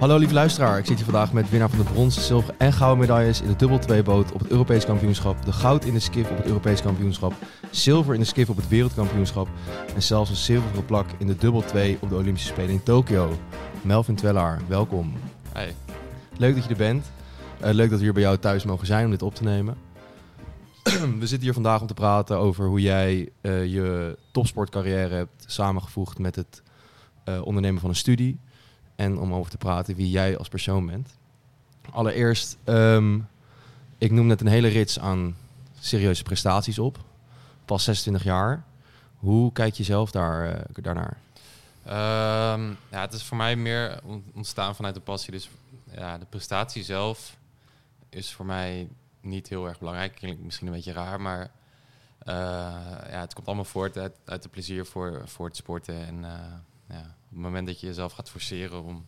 Hallo lieve luisteraar, ik zit hier vandaag met winnaar van de bronzen, zilver en gouden medailles in de dubbel 2 boot op het Europees kampioenschap, de goud in de skif op het Europees kampioenschap, zilver in de skif op het wereldkampioenschap en zelfs een zilveren plak in de dubbel 2 op de Olympische Spelen in Tokio. Melvin Twellaar, welkom. Hey. Leuk dat je er bent. Uh, leuk dat we hier bij jou thuis mogen zijn om dit op te nemen. we zitten hier vandaag om te praten over hoe jij uh, je topsportcarrière hebt samengevoegd met het uh, ondernemen van een studie. En om over te praten wie jij als persoon bent. Allereerst, um, ik noem net een hele rits aan serieuze prestaties op. Pas 26 jaar. Hoe kijk je zelf daar, uh, daarnaar? Um, ja, het is voor mij meer ontstaan vanuit de passie. Dus ja, de prestatie zelf is voor mij niet heel erg belangrijk. Klinkt misschien een beetje raar, maar uh, ja, het komt allemaal voort uit, uit de plezier voor, voor het sporten. En uh, ja, op het moment dat je jezelf gaat forceren om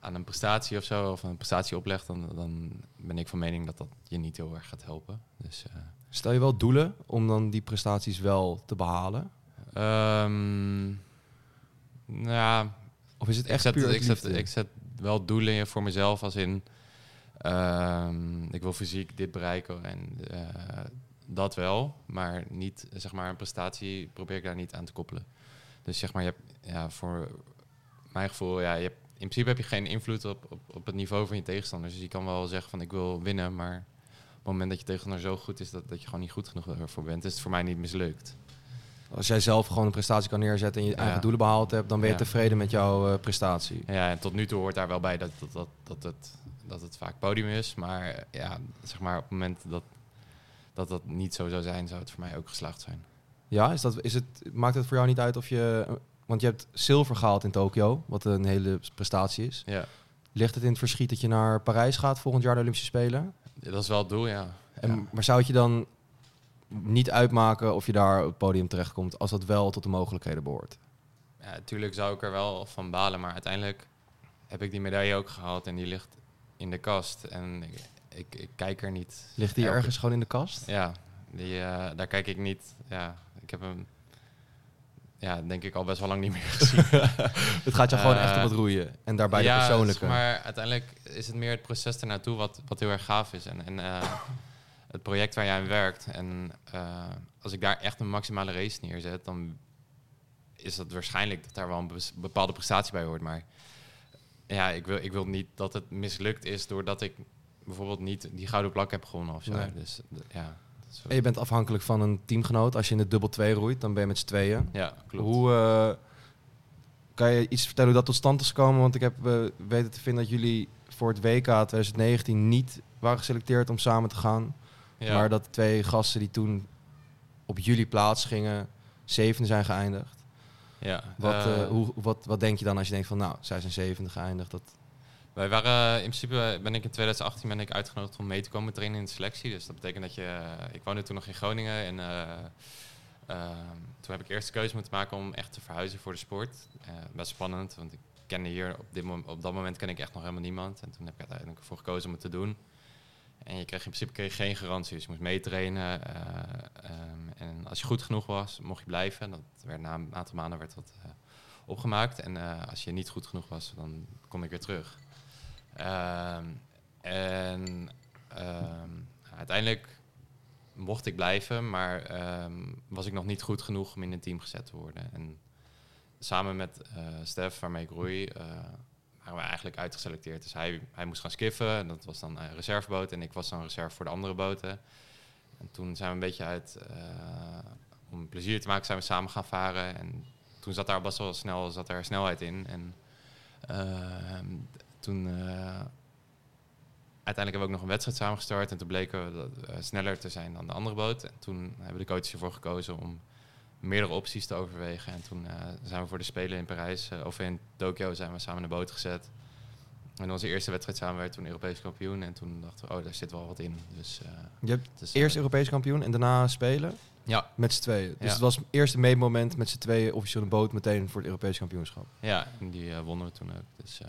aan een prestatie of zo, of een prestatie oplegt, dan, dan ben ik van mening dat dat je niet heel erg gaat helpen. Dus, uh, Stel je wel doelen om dan die prestaties wel te behalen? Um, nou, of is het echt ik zet, puur ik zet, ik zet wel doelen voor mezelf als in um, ik wil fysiek dit bereiken en uh, dat wel, maar niet zeg maar een prestatie probeer ik daar niet aan te koppelen. Dus zeg maar, je hebt ja, voor mijn gevoel, ja, je hebt, in principe heb je geen invloed op, op, op het niveau van je tegenstanders. Dus je kan wel zeggen van ik wil winnen, maar op het moment dat je tegenstander zo goed is dat, dat je gewoon niet goed genoeg ervoor bent, is het voor mij niet mislukt. Als jij zelf gewoon een prestatie kan neerzetten en je Ja. eigen doelen behaald hebt, dan ben je Ja. tevreden met jouw eh, prestatie. Ja, en tot nu toe hoort daar wel bij dat, dat, dat, dat, het, dat het vaak podium is. Maar ja, zeg maar op het moment dat, dat dat niet zo zou zijn, zou het voor mij ook geslaagd zijn. Ja, is dat, is het, maakt het voor jou niet uit of je... Want je hebt zilver gehaald in Tokio, wat een hele prestatie is. Ja, Ligt het in het verschiet dat je naar Parijs gaat volgend jaar de Olympische Spelen? dat is wel het doel, ja. En, ja. Maar zou het je dan niet uitmaken of je daar op het podium terechtkomt als dat wel tot de mogelijkheden behoort? Ja, natuurlijk zou ik er wel van balen, maar uiteindelijk heb ik die medaille ook gehaald en die ligt in de kast. En ik, ik, ik kijk er niet. Ligt die ergens gewoon in de kast? Ja, die, eh, daar kijk ik niet. Ja, ik heb hem, ja, denk ik al best wel lang niet meer gezien. Het gaat je gewoon Eh, echt op het roeien. En daarbij ja, de persoonlijke. Maar uiteindelijk is het meer het proces ernaartoe wat, wat heel erg gaaf is. En, en eh, het project waar jij aan werkt. En eh, als ik daar echt een maximale race neerzet, dan is dat waarschijnlijk dat daar wel een bepaalde prestatie bij hoort. Maar ja, ik wil, ik wil niet dat het mislukt is doordat ik bijvoorbeeld niet die gouden plak heb gewonnen of zo. Nee. Dus ja, En je bent afhankelijk van een teamgenoot. Als je in de dubbel 2 roeit, dan ben je met z'n tweeën. ja, klopt. Hoe eh, kan je iets vertellen hoe dat tot stand is gekomen? Want ik heb eh, weten te vinden dat jullie voor het WK 2019 niet waren geselecteerd om samen te gaan. ja. Maar dat twee gasten die toen op jullie plaats gingen, zevende zijn geëindigd. ja. Wat, eh, hoe, wat, wat denk je dan als je denkt van nou, zij zijn zevende geëindigd? Dat, Wij waren in principe ben ik in 2018 ben ik uitgenodigd om mee te komen trainen in de selectie. Dus dat betekent dat je. eh, ik woonde toen nog in Groningen en eh, ehm, toen heb ik eerst de keuze moeten maken om echt te verhuizen voor de sport. Eh, best spannend, want ik kende hier op, dit mom- op dat moment ken ik echt nog helemaal niemand. En toen heb ik uiteindelijk ervoor gekozen om het te doen. En je kreeg in principe kreeg geen garantie, dus je moest meetrainen. eh, ehm, en als je goed genoeg was, mocht je blijven. Dat werd na een aantal maanden werd dat eh, opgemaakt. En eh, als je niet goed genoeg was, dan kon ik weer terug. Ehm, en ehm, uiteindelijk mocht ik blijven, maar ehm, was ik nog niet goed genoeg om in een team gezet te worden. En samen met eh Stef, waarmee ik roei, eh, waren we eigenlijk uitgeselecteerd. Dus hij, hij moest gaan skiffen, en dat was dan een reserveboot. En ik was dan reserve voor de andere boten. En toen zijn we een beetje uit, om plezier te maken, zijn we samen gaan varen. En toen zat daar best wel snel zat er snelheid in. En ehm, toen eh, uiteindelijk hebben we ook nog een wedstrijd samengestart. En toen bleken we eh, sneller te zijn dan de andere boot. En toen hebben de coaches ervoor gekozen om meerdere opties te overwegen. En toen eh, zijn we voor de Spelen in Parijs, of in Tokio, zijn we samen in de boot gezet. En onze eerste wedstrijd samen werd toen Europees kampioen. En toen dachten we, oh, daar zit wel wat in. Dus, eh, je hebt is, eerst eh, Europees kampioen en daarna spelen Ja, met z'n tweeën. Dus Ja. het was het eerste meetmoment met z'n tweeën officieel een boot meteen voor het Europees kampioenschap. ja, en die eh, wonnen we toen ook. Dus,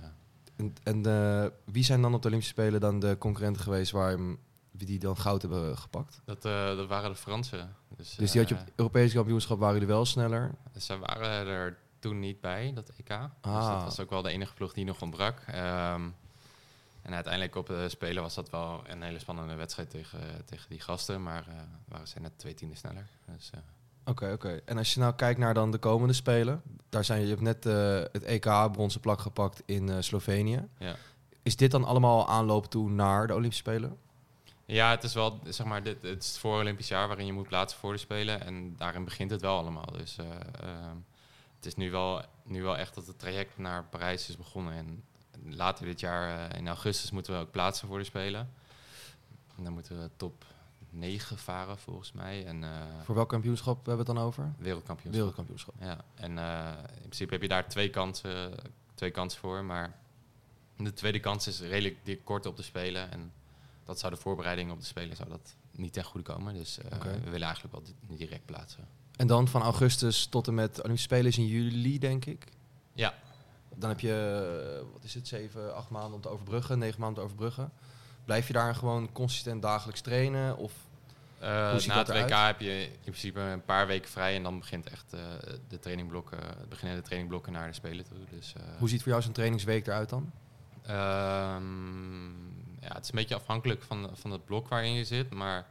En, en wie zijn dan op de Olympische Spelen dan de concurrenten geweest waar hem, wie die dan goud hebben gepakt? dat, dat waren de Fransen. Dus, Dus die had je op het Europese kampioenschap waren jullie wel sneller. Dus er waren er toen niet bij, dat EK. Dus Ah. dat was ook wel de enige ploeg die nog ontbrak. Ehm, en uiteindelijk op de Spelen was dat wel een hele spannende wedstrijd tegen, tegen die gasten. Maar eh, waren ze net twee tienden sneller. Dus, eh, Oké, oké. En als je nou kijkt naar dan de komende Spelen. Daar zijn, je hebt net eh, het EK bronzen plak gepakt in eh, Slovenië. ja. Is dit dan allemaal aanloop toe naar de Olympische Spelen? ja, het is wel, zeg maar, dit, het is het voor Olympisch jaar waarin je moet plaatsen voor de Spelen. En daarin begint het wel allemaal. Dus eh, ehm, het is nu wel, nu wel echt dat het traject naar Parijs is begonnen. En later dit jaar, eh, in augustus, moeten we ook plaatsen voor de Spelen. En dan moeten we top 9 varen volgens mij. En eh, Voor welk kampioenschap hebben we het dan over? wereldkampioenschap. Wereldkampioenschap. Ja, en eh, in principe heb je daar twee kansen, twee kansen voor. Maar de tweede kans is redelijk kort op de Spelen. En dat zou de voorbereiding op de Spelen zou dat niet ten goede komen. Dus we willen eigenlijk wel di- direct plaatsen. En dan van augustus tot en met Olympische Spelen is in juli, denk ik. Ja, Dan heb je, eh, wat is het, zeven, acht maanden om te overbruggen, negen maanden te overbruggen. Blijf je daar gewoon consistent dagelijks trainen? Of eh, na het WK heb je in principe een paar weken vrij. En dan begint echt eh, de trainingblokken, beginnen de trainingblokken naar de Spelen toe. Dus, hoe ziet voor jou zo'n trainingsweek eruit dan? Ehm, ja, het is een beetje afhankelijk van, van het blok waarin je zit. Maar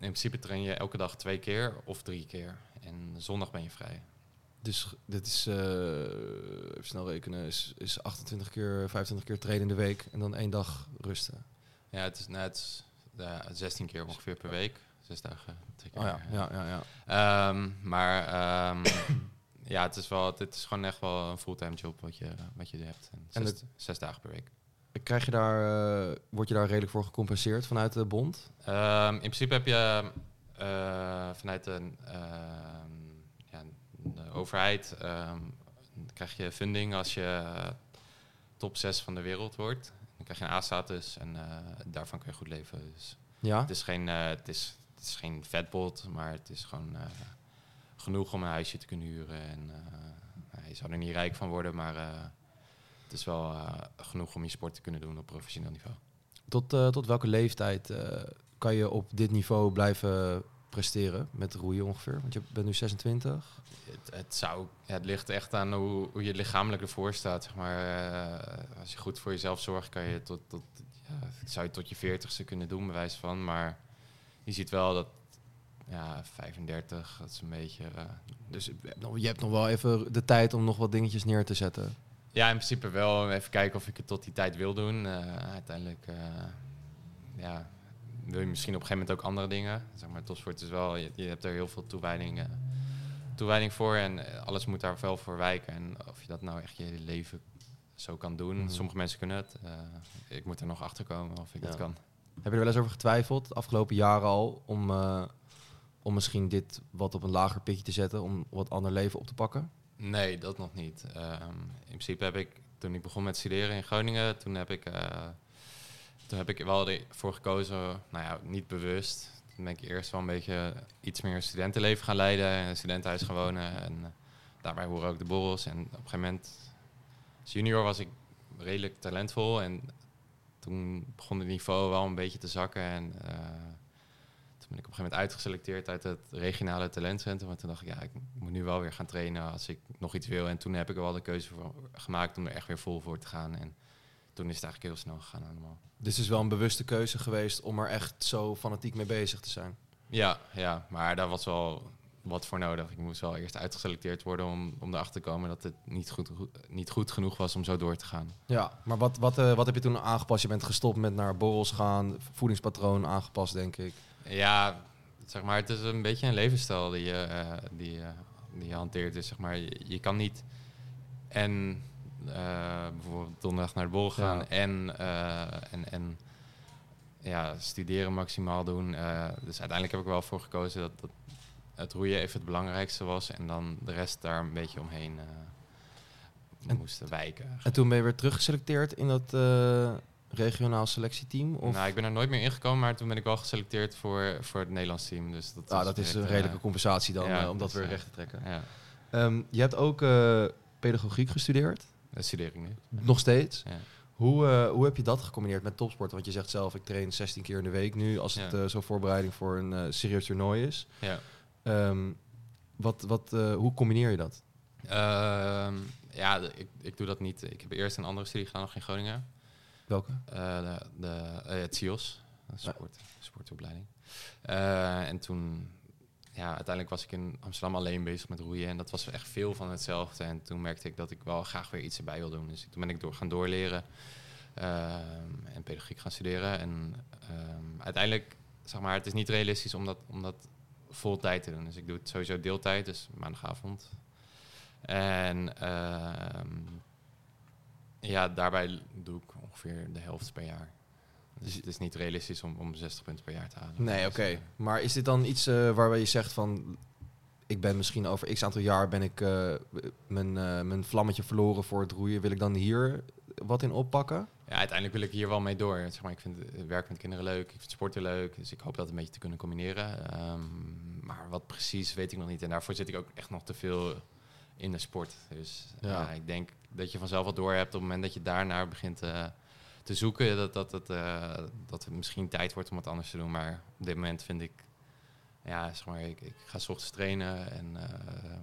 in principe train je elke dag twee keer of drie keer. En zondag ben je vrij. Dus dit is, eh, even snel rekenen, is, is 28 keer, 25 keer trainen in de week en dan één dag rusten. Ja, het is net ja, 16 keer ongeveer per week. Zes dagen. Twee keer. Oh ja, ja, ja. ja. Ehm, maar ehm, ja, het is, wel, het is gewoon echt wel een fulltime job wat je, wat je hebt. En En zes, zes dagen per week. Krijg je daar, eh, word je daar redelijk voor gecompenseerd vanuit de bond? Ehm, in principe heb je eh, vanuit de, ehm, ja, de overheid ehm, krijg je funding als je top 6 van de wereld wordt. Dan krijg je een A-status en eh, daarvan kun je goed leven. Dus Ja? het is geen, het is, het is geen vetpot, maar het is gewoon genoeg om een huisje te kunnen huren. En, eh, je zou er niet rijk van worden, maar het is wel eh, genoeg om je sport te kunnen doen op professioneel niveau. Tot, eh, tot welke leeftijd eh, kan je op dit niveau blijven presteren met roeien ongeveer? Want je bent nu 26. Het, het, zou, het ligt echt aan hoe, hoe je lichamelijk ervoor staat. Zeg maar. Als je goed voor jezelf zorgt, kan je tot, tot, ja, zou je tot je veertigste kunnen doen, bewijs van. Maar je ziet wel dat ja, 35, dat is een beetje. Dus je hebt nog wel even de tijd om nog wat dingetjes neer te zetten. Ja, in principe wel. Even kijken of ik het tot die tijd wil doen. Eh, uiteindelijk eh, ja, wil je misschien op een gegeven moment ook andere dingen. Zeg maar, topsport is wel, je, je hebt er heel veel toewijding, eh, toewijding voor. En alles moet daar wel voor wijken. En of je dat nou echt je hele leven zo kan doen. Mhm. Sommige mensen kunnen het. Ik moet er nog achter komen of ik Ja. het kan. Heb je er wel eens over getwijfeld, de afgelopen jaren al, om, om misschien dit wat op een lager pitje te zetten, om wat ander leven op te pakken? Nee, dat nog niet. Ehm, in principe heb ik, toen ik begon met studeren in Groningen, toen heb ik, eh, toen heb ik wel ervoor gekozen, nou ja, niet bewust. Toen ben ik eerst wel een beetje iets meer studentenleven gaan leiden, in een studentenhuis gaan wonen. En eh, daarbij horen ook de borrels. En op een gegeven moment, als junior was ik redelijk talentvol. En toen begon het niveau wel een beetje te zakken. En eh, ben ik op een gegeven moment uitgeselecteerd uit het regionale talentcentrum. En toen dacht ik, ja, ik moet nu wel weer gaan trainen als ik nog iets wil. En toen heb ik er wel de keuze voor gemaakt om er echt weer vol voor te gaan. En toen is het eigenlijk heel snel gegaan allemaal. Dus het is wel een bewuste keuze geweest om er echt zo fanatiek mee bezig te zijn. Ja, ja, maar daar was wel wat voor nodig. Ik moest wel eerst uitgeselecteerd worden om, om erachter te komen dat het niet goed, goed- niet goed genoeg was om zo door te gaan. Ja, maar wat, wat, eh, wat heb je toen aangepast? Je bent gestopt met naar borrels gaan, voedingspatroon aangepast, denk ik. Ja, zeg maar, het is een beetje een levensstijl die je, eh, die, je- die je hanteert. Dus zeg maar, je, je kan niet en eh, bijvoorbeeld donderdag naar de bol gaan Ja. en, eh, en, en ja, studeren maximaal doen. Eh, dus uiteindelijk heb ik wel voor gekozen dat, dat het roeien even het belangrijkste was en dan de rest daar een beetje omheen eh En- moesten wijken. En toen ben je weer teruggeselecteerd in dat eh, regionaal selectieteam? Of? Nou, ik ben er nooit meer ingekomen, maar toen ben ik wel geselecteerd voor, voor het Nederlands team. Dus dat, ah, was dat is een eh, redelijke compensatie dan, ja, eh, om dat weer eh, recht te trekken. Ja, Ehm, je hebt ook pedagogiek gestudeerd, dat studeer ik nu. nog steeds. Ja. Hoe, hoe heb je dat gecombineerd met topsport? Want je zegt zelf, ik train 16 keer in de week nu, als het zo'n voorbereiding voor een serieus toernooi is. Ja. Ehm, wat, wat, hoe combineer je dat? Ehm, ja, ik, ik doe dat niet. Ik heb eerst een andere studie gedaan nog in Groningen. Welke? Eh, de, de, eh, het CIOS, een Ja. sport, sportopleiding. Eh, en toen, ja, uiteindelijk was ik in Amsterdam alleen bezig met roeien. En dat was echt veel van hetzelfde. En toen merkte ik dat ik wel graag weer iets erbij wil doen. Dus toen ben ik door gaan doorleren ehm, en pedagogiek gaan studeren. En ehm, uiteindelijk, zeg maar, het is niet realistisch om dat, om dat vol tijd te doen. Dus ik doe het sowieso deeltijd, dus maandagavond. En ehm, ja, daarbij doe ik ongeveer de helft per jaar. Dus het is niet realistisch om, om 60 punten per jaar te halen. Nee, Dus, oké. eh, Maar is dit dan iets eh, waarbij je zegt van... Ik ben misschien over x aantal jaar ben ik eh, mijn, mijn vlammetje verloren voor het roeien. Wil ik dan hier wat in oppakken? Ja, uiteindelijk wil ik hier wel mee door. Zeg maar, ik vind het werk met kinderen leuk, ik vind sporten leuk. Dus ik hoop dat een beetje te kunnen combineren. Ehm, maar wat precies weet ik nog niet. En daarvoor zit ik ook echt nog te veel in de sport. Dus Ja. ik denk dat je vanzelf wat door hebt op het moment dat je daarnaar begint eh, te zoeken. Dat, dat, dat, eh, dat het misschien tijd wordt om wat anders te doen. Maar op dit moment vind ik, ja, zeg maar, ik, ik ga 's ochtends trainen en eh,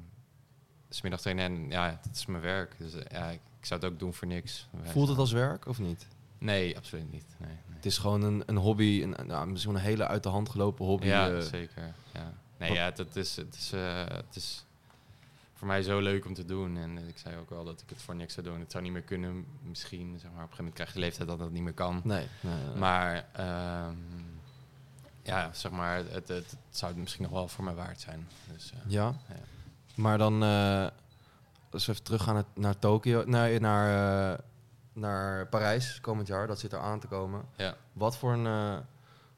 's middags trainen. En ja, het is mijn werk. Dus ja, ik, ik zou het ook doen voor niks. Voelt het als werk of niet? Nee, absoluut niet. Nee, nee. Het is gewoon een, een hobby, een, nou, misschien een hele uit de hand gelopen hobby. Ja, zeker. Ja. Nee, ja, het, het is, het, is, het is voor mij zo leuk om te doen. En ik zei ook wel dat ik het voor niks zou doen. Het zou niet meer kunnen, misschien. Zeg maar, op een gegeven moment krijg je de leeftijd dat dat niet meer kan. Nee, nee, nee. Maar ehm, ja, zeg maar, het, het, het zou het misschien nog wel voor mij waard zijn. Dus, eh, Ja? Ja. Maar dan, eh, als we even teruggaan naar, naar Tokio, nee, naar, eh, naar Parijs komend jaar, dat zit er aan te komen. ja. Wat voor, een, eh,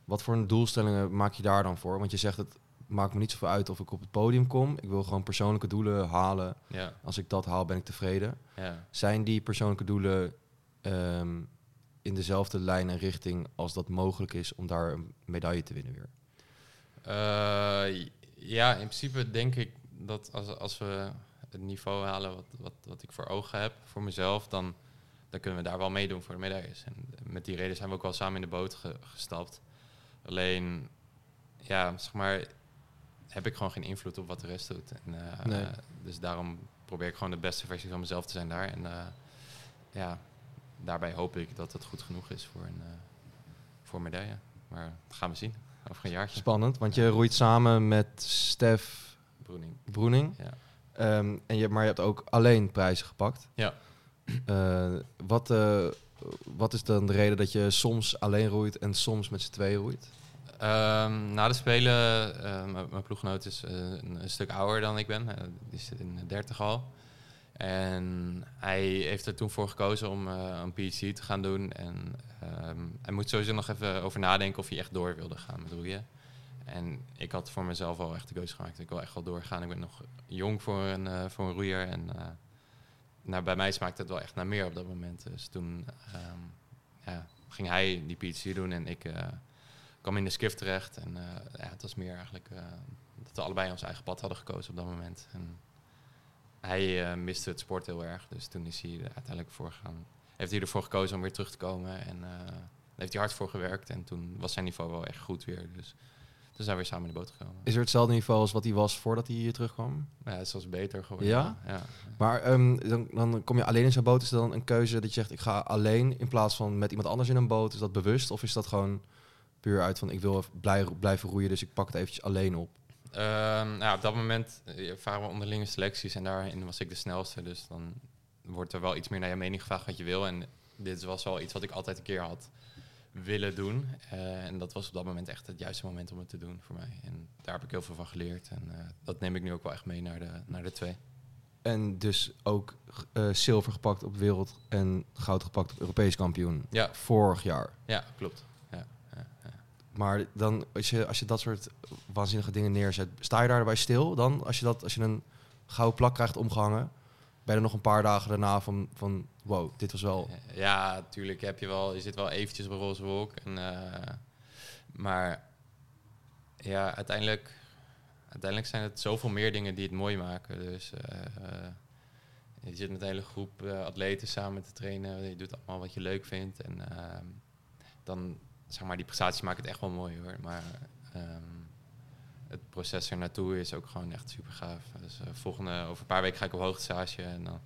wat voor een doelstellingen maak je daar dan voor? Want je zegt, het maakt me niet zoveel uit of ik op het podium kom. Ik wil gewoon persoonlijke doelen halen. Ja, Als ik dat haal, ben ik tevreden. ja. Zijn die persoonlijke doelen ehm, in dezelfde lijn en richting als dat mogelijk is om daar een medaille te winnen weer? Eh, ja, in principe denk ik dat als, als we het niveau halen wat, wat, wat ik voor ogen heb, voor mezelf, dan, dan kunnen we daar wel meedoen voor de medailles. En met die reden zijn we ook wel samen in de boot ge- gestapt. Alleen, ja, zeg maar, heb ik gewoon geen invloed op wat de rest doet. En, eh, Nee. Dus daarom probeer ik gewoon de beste versie van mezelf te zijn daar. En eh, ja, daarbij hoop ik dat het goed genoeg is voor een, eh, voor medaille. Maar dat gaan we zien over een jaartje. Spannend, want je roeit samen met Stef Broening. Broening. Ja. Ehm, en je, maar je hebt ook alleen prijzen gepakt. Ja. Wat, wat is dan de reden dat je soms alleen roeit en soms met z'n tweeën roeit? Ehm, na de Spelen, eh, mijn ploeggenoot is eh, een, stuk ouder dan ik ben. Eh, die zit in de 30 al. En hij heeft er toen voor gekozen om een PhD te gaan doen. En ehm, hij moet sowieso nog even over nadenken of hij echt door wilde gaan met roeien. En ik had voor mezelf al echt de keuze gemaakt. Ik wil echt wel doorgaan. Ik ben nog jong voor een, voor een roeier. En nou, bij mij smaakte het wel echt naar meer op dat moment. Dus toen ehm, ja, ging hij die PhD doen en ik kwam in de skiff terecht. En eh, ja, het was meer eigenlijk eh, dat we allebei ons eigen pad hadden gekozen op dat moment. En hij eh, miste het sport heel erg. Dus toen is hij er uiteindelijk voor gegaan. Heeft hij ervoor gekozen om weer terug te komen. En heeft hij hard voor gewerkt. En toen was zijn niveau wel echt goed weer. Dus toen zijn we weer samen in de boot gekomen. Is er hetzelfde niveau als wat hij was voordat hij hier terugkwam? Ja, het is zelfs beter geworden. Ja? ja. Maar ehm, dan, dan kom je alleen in zijn boot. Is er dan een keuze dat je zegt, ik ga alleen in plaats van met iemand anders in een boot? Is dat bewust? Of is dat gewoon puur uit van, ik wil blij, blijven roeien, dus ik pak het eventjes alleen op? Ehm, nou, op dat moment eh, varen we onderlinge selecties en daarin was ik de snelste. Dus dan wordt er wel iets meer naar je mening gevraagd wat je wil. En dit was wel iets wat ik altijd een keer had willen doen. Eh, en dat was op dat moment echt het juiste moment om het te doen voor mij. En daar heb ik heel veel van geleerd. En eh, dat neem ik nu ook wel echt mee naar de, naar de twee. En dus ook zilver gepakt op wereld en goud gepakt op Europees kampioen. Ja, Vorig jaar. ja klopt. Maar dan, als je, als je dat soort waanzinnige dingen neerzet, sta je daarbij stil dan? Als je, dat, als je een gouden plak krijgt omgehangen, ben je nog een paar dagen daarna van, van wow, dit was wel... Ja, natuurlijk heb je wel, je zit wel eventjes op een roze wolk. En, eh, maar ja, uiteindelijk, uiteindelijk zijn het zoveel meer dingen die het mooi maken. Dus eh, eh, je zit met een hele groep atleten samen te trainen. Je doet allemaal wat je leuk vindt. En dan, zeg maar, die prestaties maken het echt wel mooi hoor. Maar ehm, het proces er naartoe is ook gewoon echt super gaaf. Dus eh, volgende, over een paar weken ga ik op hoogtestage en dan,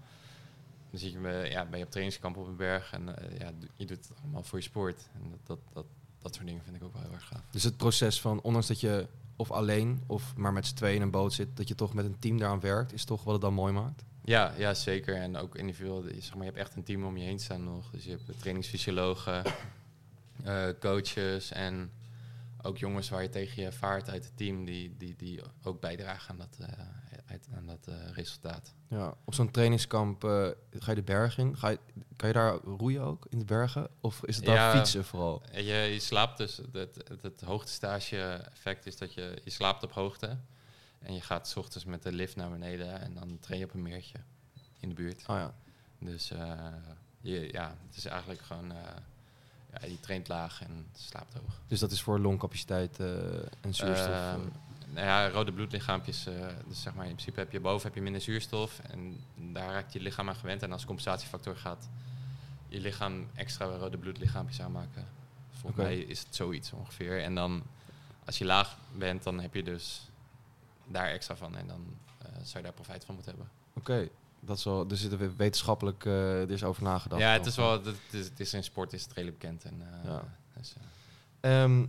dan zie je me, ja, ben je op trainingskamp op een berg en eh, ja, je doet het allemaal voor je sport. En dat, dat, dat, dat soort dingen vind ik ook wel heel erg gaaf. Dus het proces van, ondanks dat je of alleen of maar met z'n tweeën in een boot zit, dat je toch met een team daaraan werkt, is toch wat het dan mooi maakt? Ja, ja, zeker. En ook individueel, zeg maar, je hebt echt een team om je heen staan nog. Dus je hebt de trainingsfysiologen, eh, coaches en ook jongens waar je tegen je vaart uit het team, die, die, die ook bijdragen aan dat, eh, aan dat eh, resultaat. Ja, op zo'n trainingskamp ga je de berg in. Ga je, kan je daar roeien ook in de bergen? Of is het daar Ja. fietsen vooral? Je, je slaapt dus, het, het, het hoogtestage effect is dat je, je slaapt op hoogte. En je gaat s ochtends met de lift naar beneden en dan train je op een meertje in de buurt. Oh ja. Dus je, ja, het is eigenlijk gewoon, ja, je traint laag en slaapt hoog. Dus dat is voor longcapaciteit eh, en zuurstof. eh. Ehm, nou ja, rode bloedlichaampjes. eh, dus zeg maar, in principe heb je boven heb je minder zuurstof. En daar raakt je lichaam aan gewend. En als compensatiefactor gaat je lichaam extra rode bloedlichaampjes aanmaken. Volgens mij is het zoiets ongeveer. En dan, als je laag bent, dan heb je dus daar extra van. En dan eh, zou je daar profijt van moeten hebben. Oké, dat is wel. Er zit er wetenschappelijk eh, er is over nagedacht. ja, het is wel, het is, het is in sport is het redelijk bekend. En, eh, Ja. dus, eh, Ehm,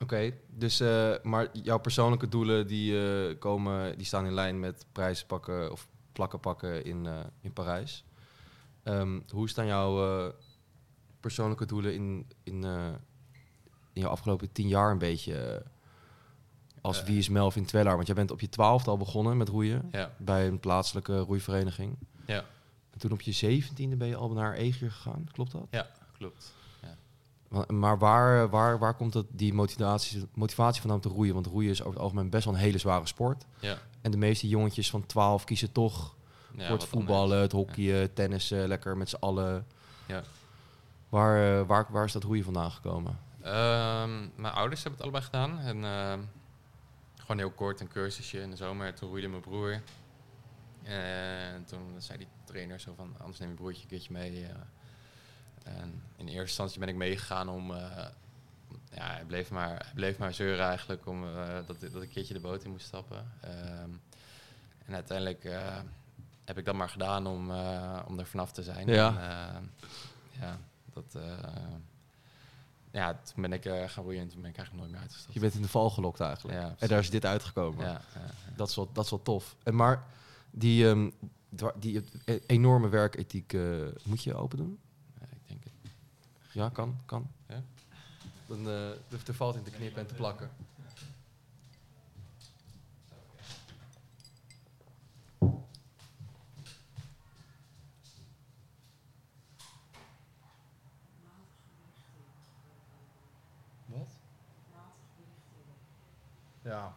Oké, dus maar jouw persoonlijke doelen die komen, die staan in lijn met prijzen pakken of plakken pakken in, in Parijs. Ehm, hoe staan jouw persoonlijke doelen in, in, in jouw afgelopen tien jaar een beetje als wie is Melvin Twellaar? Want jij bent op je twaalfde al begonnen met roeien ja, bij een plaatselijke roeivereniging. ja, En toen op je zeventiende ben je al naar Eger gegaan, klopt dat? ja, klopt. Wa- Maar waar, waar, waar komt dat, die motivatie, motivatie vandaan om te roeien? Want roeien is over het algemeen best wel een hele zware sport. Ja. En de meeste jongetjes van 12 kiezen toch Ja, voor het voetballen, het hockeyen, tennissen, lekker met z'n allen. Ja. Waar, eh, waar, waar is dat roeien vandaan gekomen? Ehm, mijn ouders hebben het allebei gedaan. En, ehm, gewoon heel kort een cursusje in de zomer. Toen roeide mijn broer. En toen zei die trainer zo van, anders neem je broertje een keertje mee. eh. en in eerste instantie ben ik meegegaan om... eh, ja, hij bleef, maar, hij bleef maar zeuren eigenlijk om, eh, dat, dat ik een keertje de boot in moest stappen. Ehm, en uiteindelijk heb ik dat maar gedaan om, om er vanaf te zijn. Ja. En, ja, dat... eh, ja, toen ben ik eh, gaan roeien en toen ben ik eigenlijk nooit meer uitgestapt. Je bent in de val gelokt eigenlijk. Ja, en daar is dit uitgekomen. Ja. Dat, is wel, dat is wel tof. En maar die, ehm, die e- enorme werkethiek eh, moet je open doen? Ja, ik denk het. Ja, kan. kan. Dan, eh, er, er valt in te knippen en te plakken. Wat? Ja.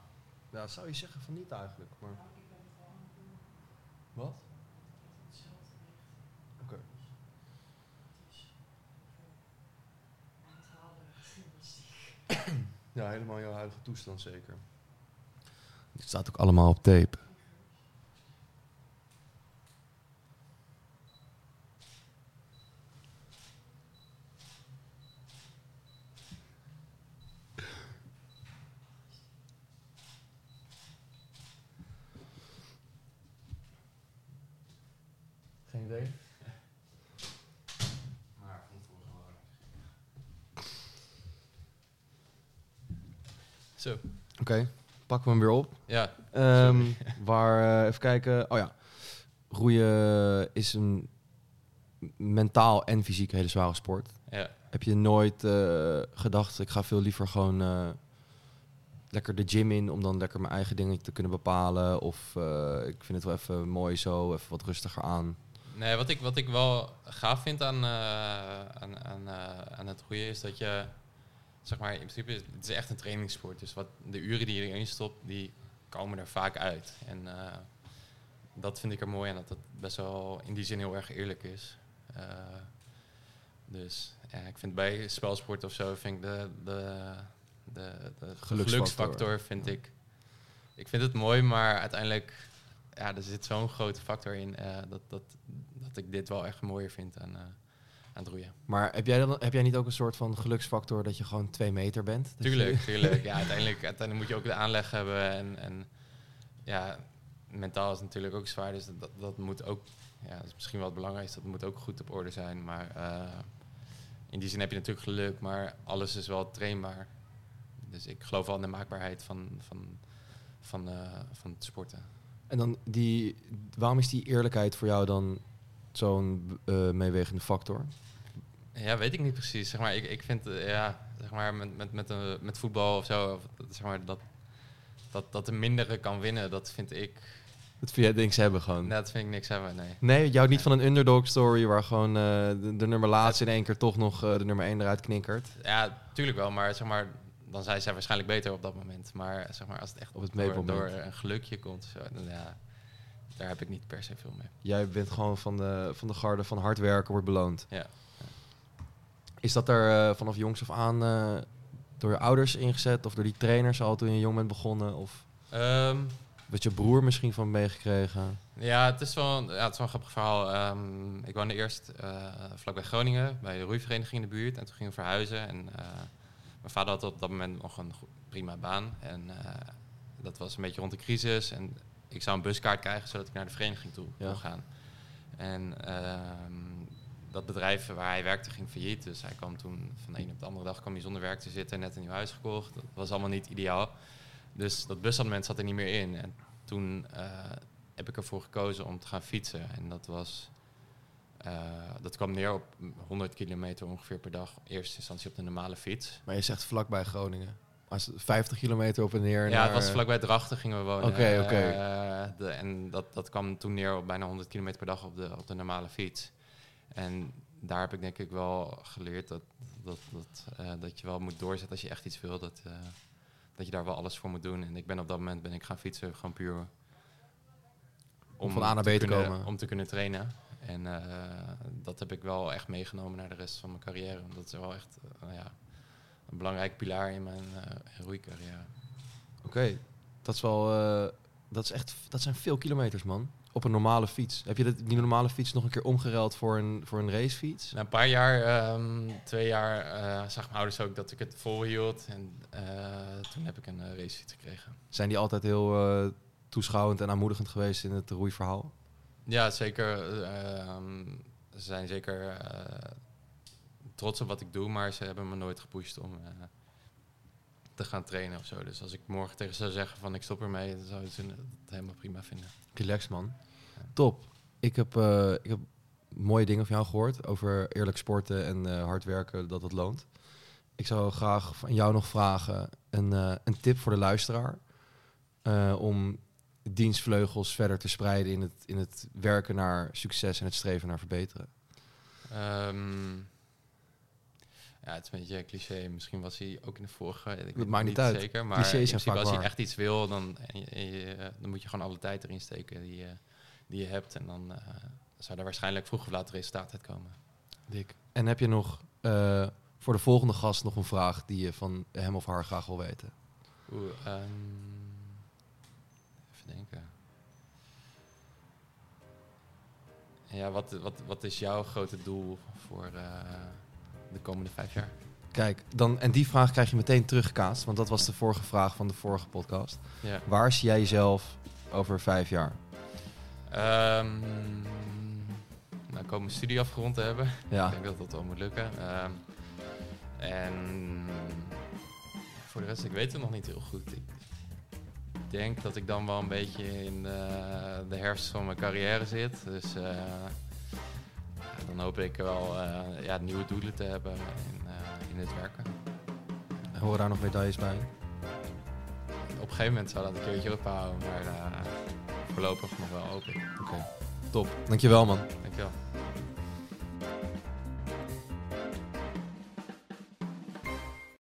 Ja, zou je zeggen van niet eigenlijk, maar... Wat? Oké. Ja, helemaal jouw huidige toestand zeker. Het staat ook allemaal op tape. Geen idee. Maar vond het wel gewoon. Zo. Oké, pakken we hem weer op. Ja, Ehm, waar, eh, even kijken. Oh ja, roeien is een mentaal en fysiek hele zware sport. ja. Heb je nooit eh, gedacht, ik ga veel liever gewoon eh, lekker de gym in om dan lekker mijn eigen dingen te kunnen bepalen? Of ik vind het wel even mooi zo, even wat rustiger aan. Nee, wat ik, wat ik wel gaaf vind aan, aan, aan, aan het roeien is dat je, zeg maar, in principe, is- het is echt een trainingssport. Dus wat de uren die je erin stopt, die komen er vaak uit. En eh, dat vind ik er mooi aan, dat het best wel in die zin heel erg eerlijk is. Eh, dus ja, ik vind bij spelsport of zo, vind ik de, de, de, de Geluksfactor. geluksfactor, vind ik, ik vind het mooi, maar uiteindelijk ja, er zit zo'n grote factor in eh, dat, dat, dat ik dit wel echt mooier vind aan, aan aan het roeien. Maar heb jij, dan, heb jij niet ook een soort van geluksfactor dat je gewoon twee meter bent? Je- Tuurlijk, tuurlijk. Ja, uiteindelijk, uiteindelijk moet je ook de aanleg hebben. En, en ja, mentaal is natuurlijk ook zwaar. Dus dat, dat moet ook, ja, dat is misschien wel het belangrijkste. Dat moet ook goed op orde zijn. Maar eh, in die zin heb je natuurlijk geluk. Maar alles is wel trainbaar. Dus ik geloof wel in de maakbaarheid van, van, van, eh, van het sporten. En dan die, waarom is die eerlijkheid voor jou dan zo'n eh, meewegende factor? Ja, weet ik niet precies. Zeg maar, ik, ik vind, eh, ja, zeg maar, met, met, met, een met voetbal of zo, of, dat- zeg maar, dat, dat, dat de mindere kan winnen, dat vind ik, Dat vind jij ze hebben gewoon. nee, dat vind ik niks hebben, nee. Nee, houdt niet van een underdog story waar gewoon eh, de, de nummer laatste in één keer toch nog eh, de nummer één eruit knikkert. Ja, tuurlijk wel, maar zeg maar, dan zijn zij waarschijnlijk beter op dat moment. Maar zeg maar, als het echt Op het door, door een gelukje komt, zo, dan, ja, daar heb ik niet per se veel mee. Jij bent gewoon van de, van de garde van hard werken wordt beloond. Ja. Is dat er eh, vanaf jongs af aan eh, door je ouders ingezet of door die trainers al toen je jong bent begonnen? Of Ehm, wat je broer misschien van meegekregen? Ja, het is wel, ja, het is wel een grappig verhaal. Ehm, ik woonde eerst eh vlakbij Groningen, bij de roeivereniging in de buurt. En toen gingen we verhuizen. En mijn vader had op dat moment nog een prima baan. En dat was een beetje rond de crisis. En ik zou een buskaart krijgen, zodat ik naar de vereniging toe Ja. kon gaan. En ehm, dat bedrijf waar hij werkte ging failliet. Dus hij kwam toen van de een op de andere dag kwam hij zonder werk te zitten. Net een nieuw huis gekocht. Dat was allemaal niet ideaal. Dus dat busabonnement zat er niet meer in. En toen eh, heb ik ervoor gekozen om te gaan fietsen. En dat was. eh, dat kwam neer op 100 kilometer ongeveer per dag. In eerste instantie op de normale fiets. Maar je zegt vlakbij Groningen. Als het 50 kilometer op en neer. Ja, naar- het was vlakbij Drachten gingen we wonen. Oké, oké. Eh, en dat, dat kwam toen neer op bijna 100 kilometer per dag op de, op de normale fiets. En daar heb ik denk ik wel geleerd dat, dat, dat, eh, dat je wel moet doorzetten als je echt iets wil. Dat, eh, dat je daar wel alles voor moet doen. En ik ben op dat moment ben ik gaan fietsen, gewoon puur Om van A naar B te kunnen- komen. Om te kunnen trainen. En eh, dat heb ik wel echt meegenomen naar de rest van mijn carrière. Dat is wel echt nou ja, een belangrijk pilaar in mijn roeicarrière. Oké, dat is wel. dat, is echt, dat zijn veel kilometers, man. Op een normale fiets. Heb je dat, die normale fiets nog een keer omgeruild voor een, voor een racefiets? Na een paar jaar, ehm, twee jaar, eh zag mijn ouders ook dat ik het volhield. En eh, toen heb ik een uh, racefiets gekregen. Zijn die altijd heel eh, toeschouwend en aanmoedigend geweest in het roeiverhaal? Ja, zeker. eh, ehm, ze zijn zeker eh, trots op wat ik doe, maar ze hebben me nooit gepusht om eh, te gaan trainen of zo. Dus als ik morgen tegen ze zou zeggen van ik stop ermee, dan zouden ze het helemaal prima vinden. Relax, man. Top. Ik heb, eh, ik heb mooie dingen van jou gehoord over eerlijk sporten en eh, hard werken, dat het loont. Ik zou graag van jou nog vragen een, eh, een tip voor de luisteraar om dienstvleugels verder te spreiden in het, in het werken naar succes en het streven naar verbeteren. Ehm, ja, het is een beetje een cliché. Misschien was hij ook in de vorige. Ik weet maakt niet uit. Zeker, maar als je echt iets wil, dan, en je, en je- dan moet je gewoon alle tijd erin steken die je, die je hebt. En dan eh, zou er waarschijnlijk vroeg of laat resultaat uitkomen. Dik. En heb je nog eh, voor de volgende gast nog een vraag die je van hem of haar graag wil weten? Oeh, ehm, even denken. Ja, wat, wat, wat is jouw grote doel voor eh, de komende vijf jaar? Kijk, dan, en die vraag krijg je meteen teruggekaatst, want dat was de vorige vraag van de vorige podcast. Ja. Waar zie jij jezelf over vijf jaar? Ehm nou, ik hoop mijn studie afgerond te hebben. Ja, Ik denk dat dat wel moet lukken. Ehm, en voor de rest, ik weet het nog niet heel goed. Ik denk dat ik dan wel een beetje in de, de herfst van mijn carrière zit. Dus eh, ja, dan hoop ik wel eh, ja, nieuwe doelen te hebben in, eh, in het werken. horen daar nog medailles bij? Op een gegeven moment zou dat een keertje ophouden, maar eh, voorlopig nog wel ik. Oké, top. Dankjewel man. Dankjewel.